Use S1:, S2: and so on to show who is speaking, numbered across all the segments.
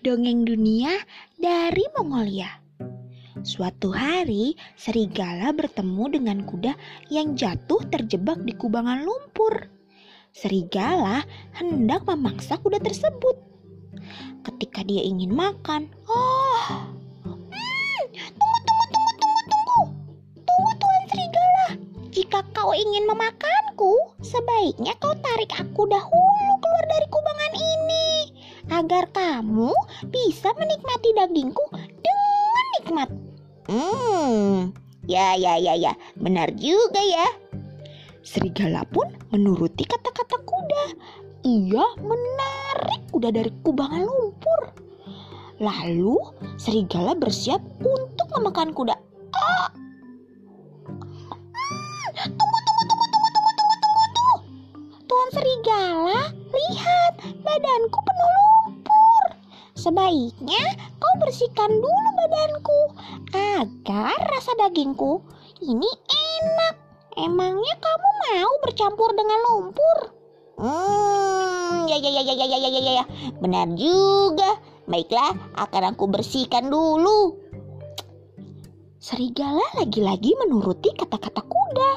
S1: Dongeng Dunia dari Mongolia. Suatu hari, serigala bertemu dengan kuda yang jatuh terjebak di kubangan lumpur. Serigala hendak memaksa kuda tersebut. Ketika dia ingin makan, oh, hmm, tunggu, tunggu, tunggu, tunggu, tunggu, tunggu, Tuan Serigala. Jika kau ingin memakanku, sebaiknya kau tarik aku dahulu keluar dari kubangan ini agar kamu bisa menikmati dagingku dengan nikmat.
S2: Hmm, ya ya ya ya, benar juga ya.
S1: Serigala pun menuruti kata-kata kuda. Ia menarik kuda dari kubangan lumpur. Lalu serigala bersiap untuk memakan kuda. Ah. Hmm, tunggu tunggu, tunggu, tunggu, tunggu, tunggu, tunggu, tunggu. Tuan serigala, lihat badanku Sebaiknya kau bersihkan dulu badanku agar rasa dagingku ini enak. Emangnya kamu mau bercampur dengan lumpur?
S2: Hmm, ya ya ya ya ya ya ya ya ya, benar juga. Baiklah, akan aku bersihkan dulu.
S1: Serigala lagi-lagi menuruti kata-kata kuda.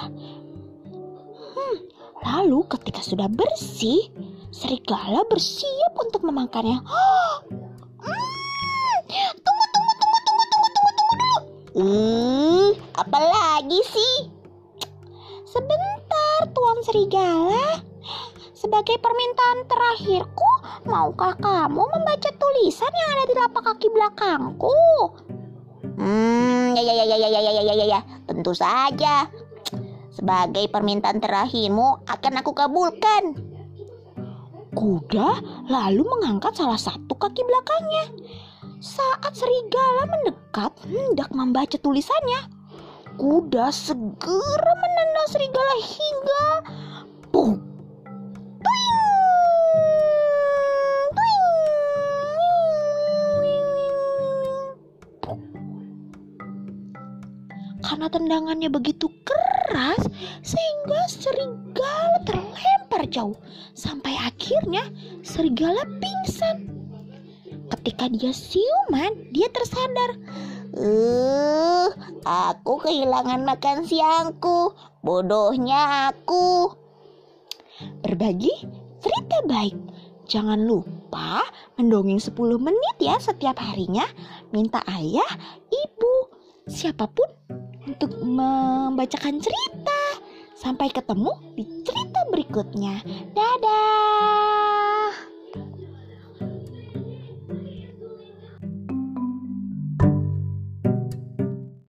S1: Hmm, lalu ketika sudah bersih, serigala bersiap untuk memakannya. Tunggu, tunggu, tunggu, tunggu, tunggu, tunggu, tunggu dulu.
S2: Hmm, apa lagi sih?
S1: Sebentar, Tuan Serigala. Sebagai permintaan terakhirku, maukah kamu membaca tulisan yang ada di lapak kaki belakangku?
S2: Hmm, ya ya ya ya ya ya ya ya ya ya, tentu saja. Sebagai permintaan terakhirmu akan aku kabulkan.
S1: Kuda lalu mengangkat salah satu kaki belakangnya. Saat serigala mendekat hendak membaca tulisannya, kuda segera menendang serigala hingga! Tuing! Karena tendangannya begitu keras sehingga serigala jauh sampai akhirnya serigala pingsan. Ketika dia siuman, dia tersadar.
S2: Uh, aku kehilangan makan siangku. Bodohnya aku.
S1: Berbagi cerita baik. Jangan lupa mendongeng 10 menit ya setiap harinya. Minta ayah, ibu, siapa pun untuk membacakan cerita. Sampai ketemu di cerita berikutnya. Dadah.